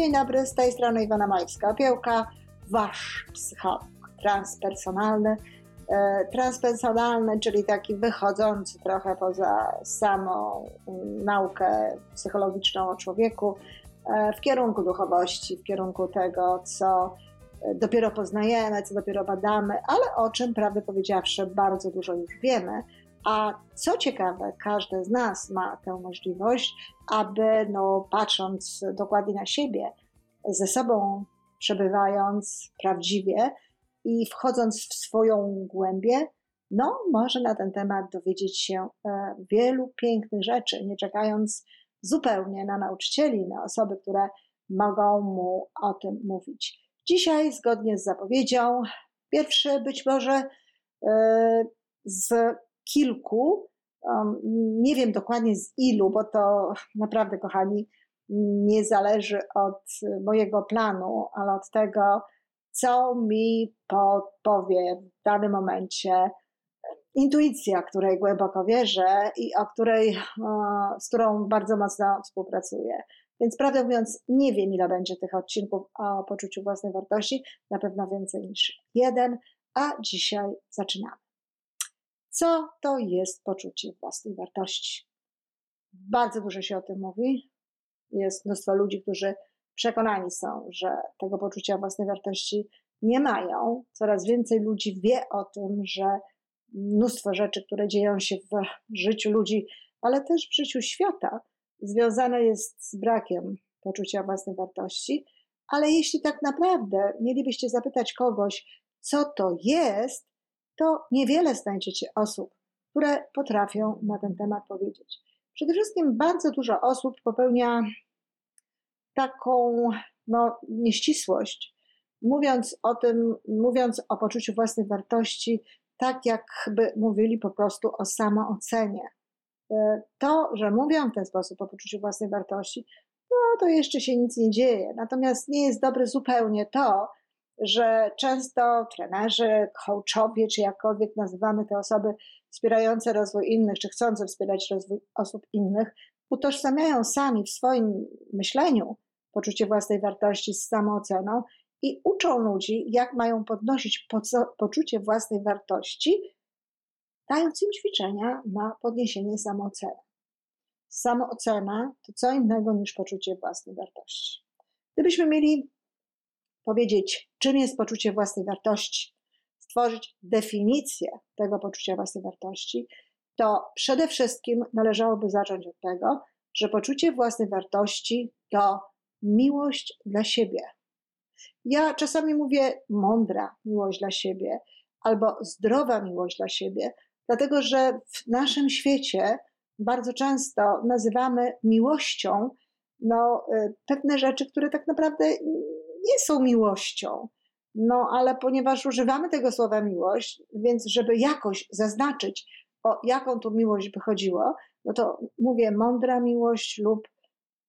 Dzień dobry, z tej strony Iwona Majewska-Opiełka, Wasz psycholog transpersonalny. E, transpersonalny, czyli taki wychodzący trochę poza samą naukę psychologiczną o człowieku, e, w kierunku duchowości, w kierunku tego, co dopiero poznajemy, co dopiero badamy, ale o czym, prawdę powiedziawszy, bardzo dużo już wiemy. A co ciekawe, każdy z nas ma tę możliwość, aby, no, patrząc dokładnie na siebie, ze sobą przebywając prawdziwie i wchodząc w swoją głębię, no, może na ten temat dowiedzieć się e, wielu pięknych rzeczy, nie czekając zupełnie na nauczycieli, na osoby, które mogą mu o tym mówić. Dzisiaj, zgodnie z zapowiedzią, pierwszy być może e, z kilku, nie wiem dokładnie z ilu, bo to naprawdę, kochani, nie zależy od mojego planu, ale od tego, co mi podpowie w danym momencie intuicja, której głęboko wierzę i o której, z którą bardzo mocno współpracuję. Więc prawdę mówiąc, nie wiem, ile będzie tych odcinków o poczuciu własnej wartości, na pewno więcej niż jeden, a dzisiaj zaczynamy. Co to jest poczucie własnej wartości? Bardzo dużo się o tym mówi. Jest mnóstwo ludzi, którzy przekonani są, że tego poczucia własnej wartości nie mają. Coraz więcej ludzi wie o tym, że mnóstwo rzeczy, które dzieją się w życiu ludzi, ale też w życiu świata, związane jest z brakiem poczucia własnej wartości. Ale jeśli tak naprawdę mielibyście zapytać kogoś, co to jest, to niewiele znajdziecie osób, które potrafią na ten temat powiedzieć. Przede wszystkim bardzo dużo osób popełnia taką no, nieścisłość, mówiąc o tym, mówiąc o poczuciu własnej wartości, tak jakby mówili po prostu o samoocenie. E, to, że mówią w ten sposób o poczuciu własnej wartości, no to jeszcze się nic nie dzieje. Natomiast nie jest dobre zupełnie to, że często trenerzy, coachowie, czy jakkolwiek nazywamy te osoby wspierające rozwój innych, czy chcące wspierać rozwój osób innych, utożsamiają sami w swoim myśleniu poczucie własnej wartości z samooceną i uczą ludzi, jak mają podnosić poczucie własnej wartości, dając im ćwiczenia na podniesienie samooceny. Samoocena to co innego niż poczucie własnej wartości. Gdybyśmy mieli powiedzieć, czym jest poczucie własnej wartości, stworzyć definicję tego poczucia własnej wartości, to przede wszystkim należałoby zacząć od tego, że poczucie własnej wartości to miłość dla siebie. Ja czasami mówię mądra miłość dla siebie albo zdrowa miłość dla siebie, dlatego że w naszym świecie bardzo często nazywamy miłością no, y, pewne rzeczy, które tak naprawdę nie są miłością. No, ale ponieważ używamy tego słowa miłość, więc żeby jakoś zaznaczyć, o jaką tu miłość by chodziło, no to mówię mądra miłość lub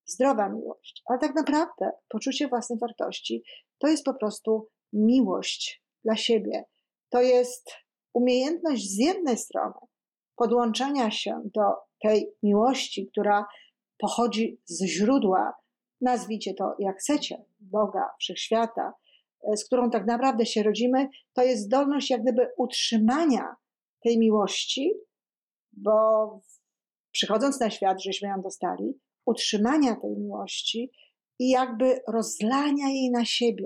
zdrowa miłość. Ale tak naprawdę poczucie własnej wartości to jest po prostu miłość dla siebie. To jest umiejętność z jednej strony podłączenia się do tej miłości, która pochodzi z źródła, nazwijcie to jak chcecie, Boga, wszechświata, e, z którą tak naprawdę się rodzimy, to jest zdolność jak gdyby utrzymania tej miłości, bo przychodząc na świat, żeśmy ją dostali, utrzymania tej miłości i jakby rozlania jej na siebie.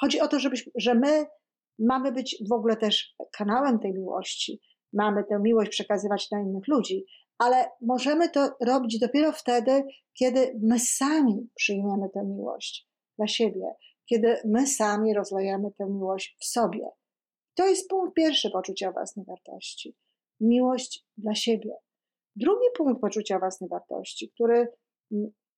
Chodzi o to, żebyśmy, że my mamy być w ogóle też kanałem tej miłości, mamy tę miłość przekazywać na innych ludzi, ale możemy to robić dopiero wtedy, kiedy my sami przyjmiemy tę miłość dla siebie, kiedy my sami rozlejemy tę miłość w sobie. To jest punkt pierwszy poczucia własnej wartości. Miłość dla siebie. Drugi punkt poczucia własnej wartości, który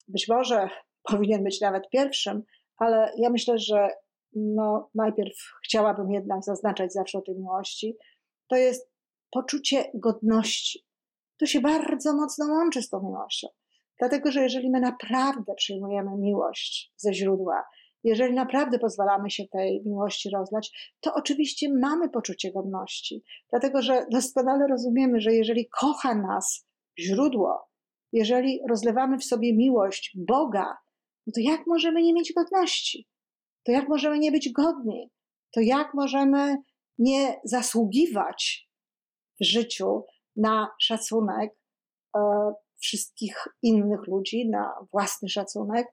być może powinien być nawet pierwszym, ale ja myślę, że no, najpierw chciałabym jednak zaznaczać zawsze o tej miłości, to jest poczucie godności. To się bardzo mocno łączy z tą miłością. Dlatego, że jeżeli my naprawdę przyjmujemy miłość ze źródła, jeżeli naprawdę pozwalamy się tej miłości rozlać, to oczywiście mamy poczucie godności. Dlatego, że doskonale rozumiemy, że jeżeli kocha nas źródło, jeżeli rozlewamy w sobie miłość Boga, no to jak możemy nie mieć godności? To jak możemy nie być godni? To jak możemy nie zasługiwać w życiu na szacunek e, wszystkich innych ludzi, na własny szacunek?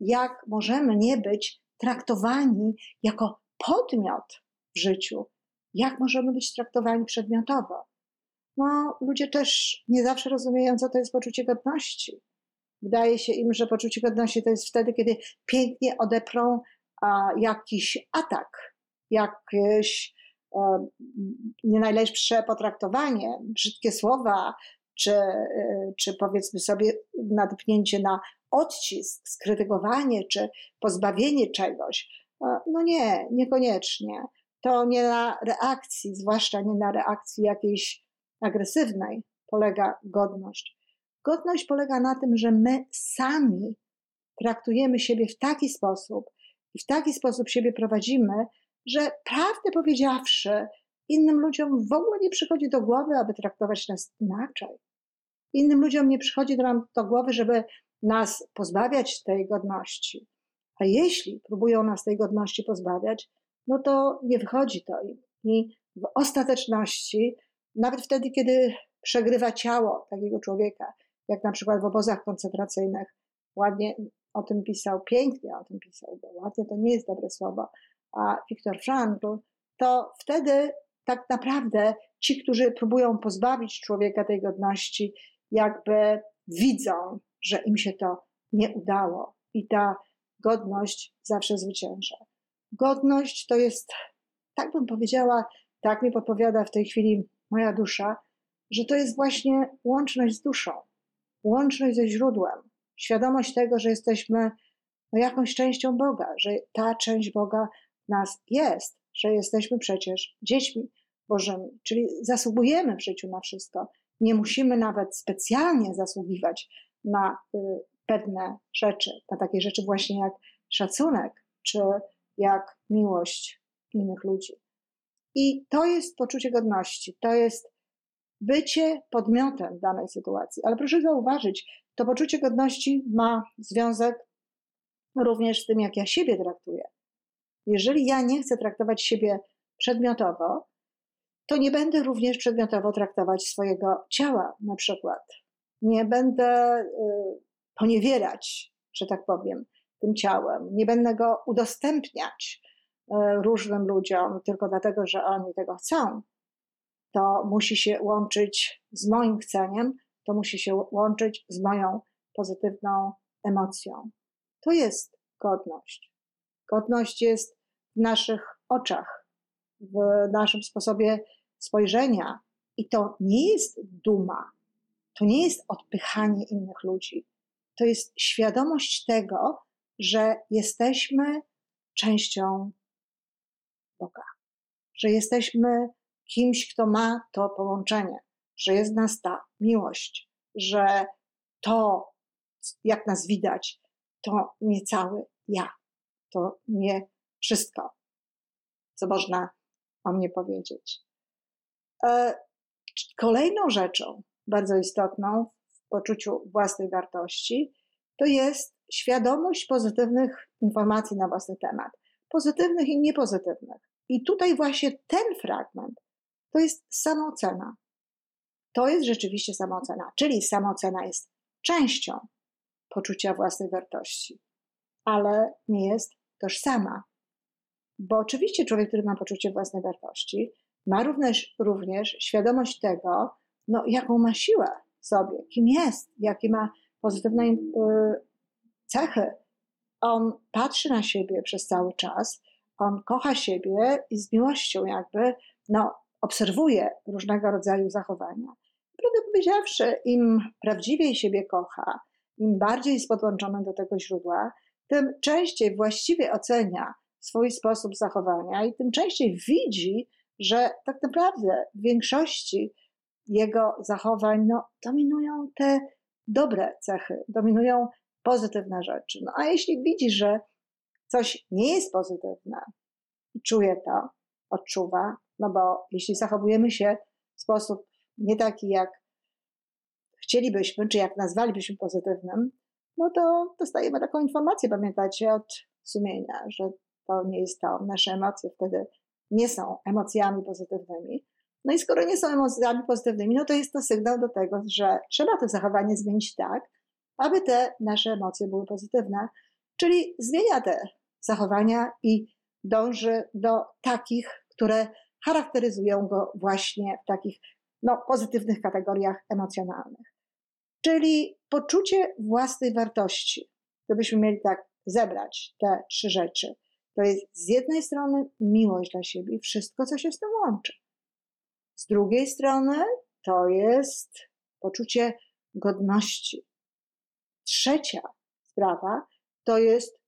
Jak możemy nie być traktowani jako podmiot w życiu? Jak możemy być traktowani przedmiotowo? No, ludzie też nie zawsze rozumieją, co to jest poczucie godności. Wydaje się im, że poczucie godności to jest wtedy, kiedy pięknie odeprą a, jakiś atak, jakieś nie najlepsze potraktowanie, brzydkie słowa, czy, e, czy powiedzmy sobie nadpnięcie na odcisk, skrytykowanie, czy pozbawienie czegoś. E, no nie, niekoniecznie. To nie na reakcji, zwłaszcza nie na reakcji jakiejś agresywnej, polega godność. Godność polega na tym, że my sami traktujemy siebie w taki sposób i w taki sposób siebie prowadzimy, że prawdę powiedziawszy, innym ludziom w ogóle nie przychodzi do głowy, aby traktować nas inaczej. Innym ludziom nie przychodzi do, do głowy, żeby nas pozbawiać tej godności. A jeśli próbują nas tej godności pozbawiać, no to nie wychodzi to im. I w ostateczności, nawet wtedy, kiedy przegrywa ciało takiego człowieka, jak na przykład w obozach koncentracyjnych, ładnie o tym pisał, pięknie o tym pisał, bo ładnie to nie jest dobre słowo, a Viktor Frankl, to wtedy tak naprawdę ci, którzy próbują pozbawić człowieka tej godności, jakby widzą, że im się to nie udało i ta godność zawsze zwycięża. Godność to jest, tak bym powiedziała, tak mi podpowiada w tej chwili moja dusza, że to jest właśnie łączność z duszą, łączność ze źródłem, świadomość tego, że jesteśmy no, jakąś częścią Boga, że ta część Boga nas jest, że jesteśmy przecież dziećmi Bożymi, czyli zasługujemy w życiu na wszystko. Nie musimy nawet specjalnie zasługiwać na y, pewne rzeczy, na takie rzeczy właśnie jak szacunek, czy jak miłość innych ludzi. I to jest poczucie godności, to jest bycie podmiotem danej sytuacji. Ale proszę zauważyć, to poczucie godności ma związek również z tym, jak ja siebie traktuję. Jeżeli ja nie chcę traktować siebie przedmiotowo, to nie będę również przedmiotowo traktować swojego ciała, na przykład. Nie będę y, poniewierać, że tak powiem, tym ciałem. Nie będę go udostępniać y, różnym ludziom tylko dlatego, że oni tego chcą. To musi się łączyć z moim chceniem, to musi się łączyć z moją pozytywną emocją. To jest godność. Godność jest w naszych oczach, w naszym sposobie spojrzenia. I to nie jest duma, to nie jest odpychanie innych ludzi. To jest świadomość tego, że jesteśmy częścią Boga, że jesteśmy kimś, kto ma to połączenie, że jest nas ta miłość, że to, jak nas widać, to nie cały ja, to nie wszystko, co można o mnie powiedzieć. E, kolejną rzeczą bardzo istotną w poczuciu własnej wartości to jest świadomość pozytywnych informacji na własny temat, pozytywnych i niepozytywnych. I tutaj właśnie ten fragment to jest samoocena. To jest rzeczywiście samoocena, czyli samoocena jest częścią poczucia własnej wartości, ale nie jest tożsama. Bo oczywiście człowiek, który ma poczucie własnej wartości, ma również, również świadomość tego, no, jaką ma siłę sobie, kim jest, jakie ma pozytywne y, cechy. On patrzy na siebie przez cały czas, on kocha siebie i z miłością jakby no, obserwuje różnego rodzaju zachowania. Prawdę powiedziawszy, im prawdziwiej siebie kocha, im bardziej jest podłączony do tego źródła, tym częściej właściwie ocenia swój sposób zachowania i tym częściej widzi, że tak naprawdę w większości jego zachowań no, dominują te dobre cechy, dominują pozytywne rzeczy. No a jeśli widzi, że coś nie jest pozytywne i czuje to, odczuwa, no bo jeśli zachowujemy się w sposób nie taki, jak chcielibyśmy, czy jak nazwalibyśmy pozytywnym, no to dostajemy taką informację, pamiętacie, od sumienia, że to nie jest to. Nasze emocje wtedy nie są emocjami pozytywnymi. No i skoro nie są emocjami pozytywnymi, no to jest to sygnał do tego, że trzeba to zachowanie zmienić tak, aby te nasze emocje były pozytywne, czyli zmienia te zachowania i dąży do takich, które charakteryzują go właśnie w takich no, pozytywnych kategoriach emocjonalnych. Czyli poczucie własnej wartości. Gdybyśmy mieli tak zebrać te trzy rzeczy, to jest z jednej strony miłość dla siebie i wszystko, co się z tym łączy. Z drugiej strony to jest poczucie godności. Trzecia sprawa to jest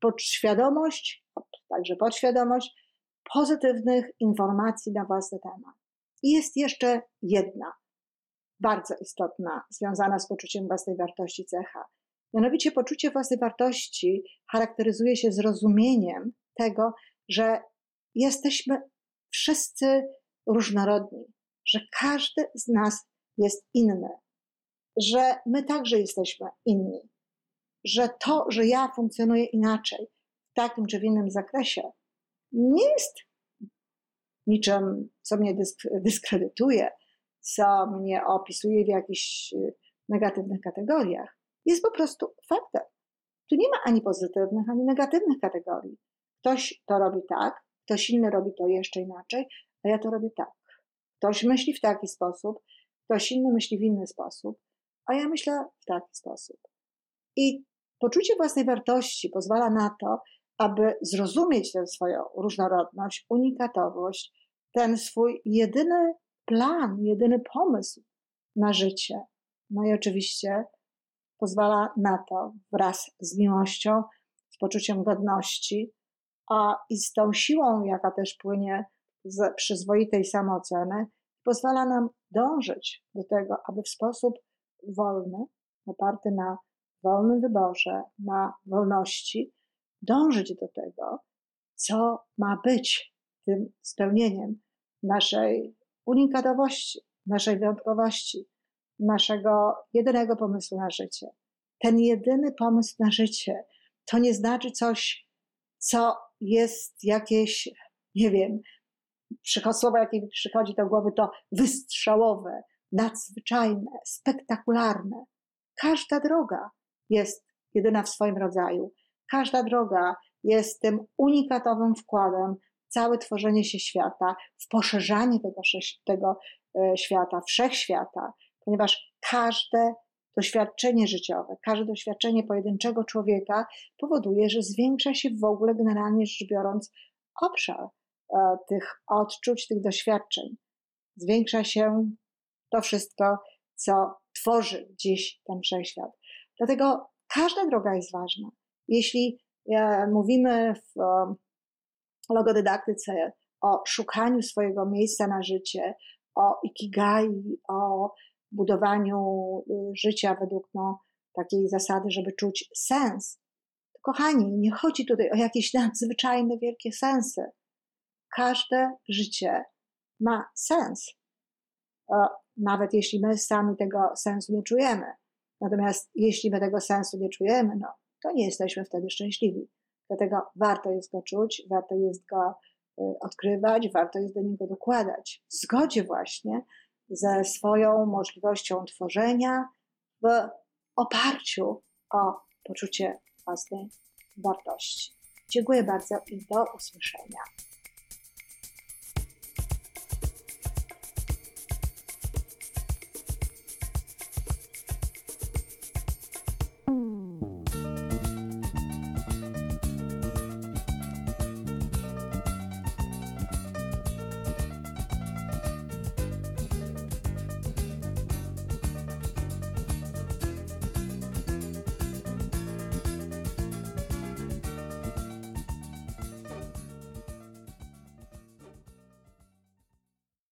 podświadomość, także podświadomość pozytywnych informacji na własny temat. I jest jeszcze jedna, bardzo istotna, związana z poczuciem własnej wartości cecha. Mianowicie poczucie własnej wartości charakteryzuje się zrozumieniem tego, że jesteśmy wszyscy różnorodni, że każdy z nas jest inny, że my także jesteśmy inni, że to, że ja funkcjonuję inaczej w takim czy w innym zakresie, nie jest niczym, co mnie dyskredytuje, co mnie opisuje w jakichś y, negatywnych kategoriach. Jest po prostu faktem. Tu nie ma ani pozytywnych, ani negatywnych kategorii. Ktoś to robi tak, ktoś inny robi to jeszcze inaczej, a ja to robię tak. Ktoś myśli w taki sposób, ktoś inny myśli w inny sposób, a ja myślę w taki sposób. I poczucie własnej wartości pozwala na to, aby zrozumieć tę swoją różnorodność, unikatowość, ten swój jedyny plan, jedyny pomysł na życie. No i oczywiście pozwala na to wraz z miłością, z poczuciem godności, a i z tą siłą, jaka też płynie z przyzwoitej samooceny, pozwala nam dążyć do tego, aby w sposób wolny, oparty na wolnym wyborze, na wolności, dążyć do tego, co ma być tym spełnieniem naszej unikatowości, naszej wyjątkowości, naszego jedynego pomysłu na życie. Ten jedyny pomysł na życie to nie znaczy coś, co jest jakieś, nie wiem, słowo, jakie mi przychodzi do głowy, to wystrzałowe, nadzwyczajne, spektakularne. Każda droga jest jedyna w swoim rodzaju. Każda droga jest tym unikatowym wkładem całe tworzenie się świata, w poszerzanie tego, tego e, świata, wszechświata, ponieważ każde doświadczenie życiowe, każde doświadczenie pojedynczego człowieka powoduje, że zwiększa się w ogóle, generalnie rzecz biorąc, obszar e, tych odczuć, tych doświadczeń. Zwiększa się to wszystko, co tworzy dziś ten wszechświat. Dlatego każda droga jest ważna. Jeśli e, mówimy w logodydaktyce o szukaniu swojego miejsca na życie, o ikigai, o budowaniu y, życia według no, takiej zasady, żeby czuć sens. Kochani, nie chodzi tutaj o jakieś nadzwyczajne, wielkie sensy. Każde życie ma sens. Nawet jeśli my sami tego sensu nie czujemy. Natomiast jeśli my tego sensu nie czujemy, no, to nie jesteśmy wtedy szczęśliwi. Dlatego warto jest go czuć, warto jest go y, odkrywać, warto jest do niego dokładać. W zgodzie właśnie ze swoją możliwością tworzenia w oparciu o poczucie własnej wartości. Dziękuję bardzo i do usłyszenia.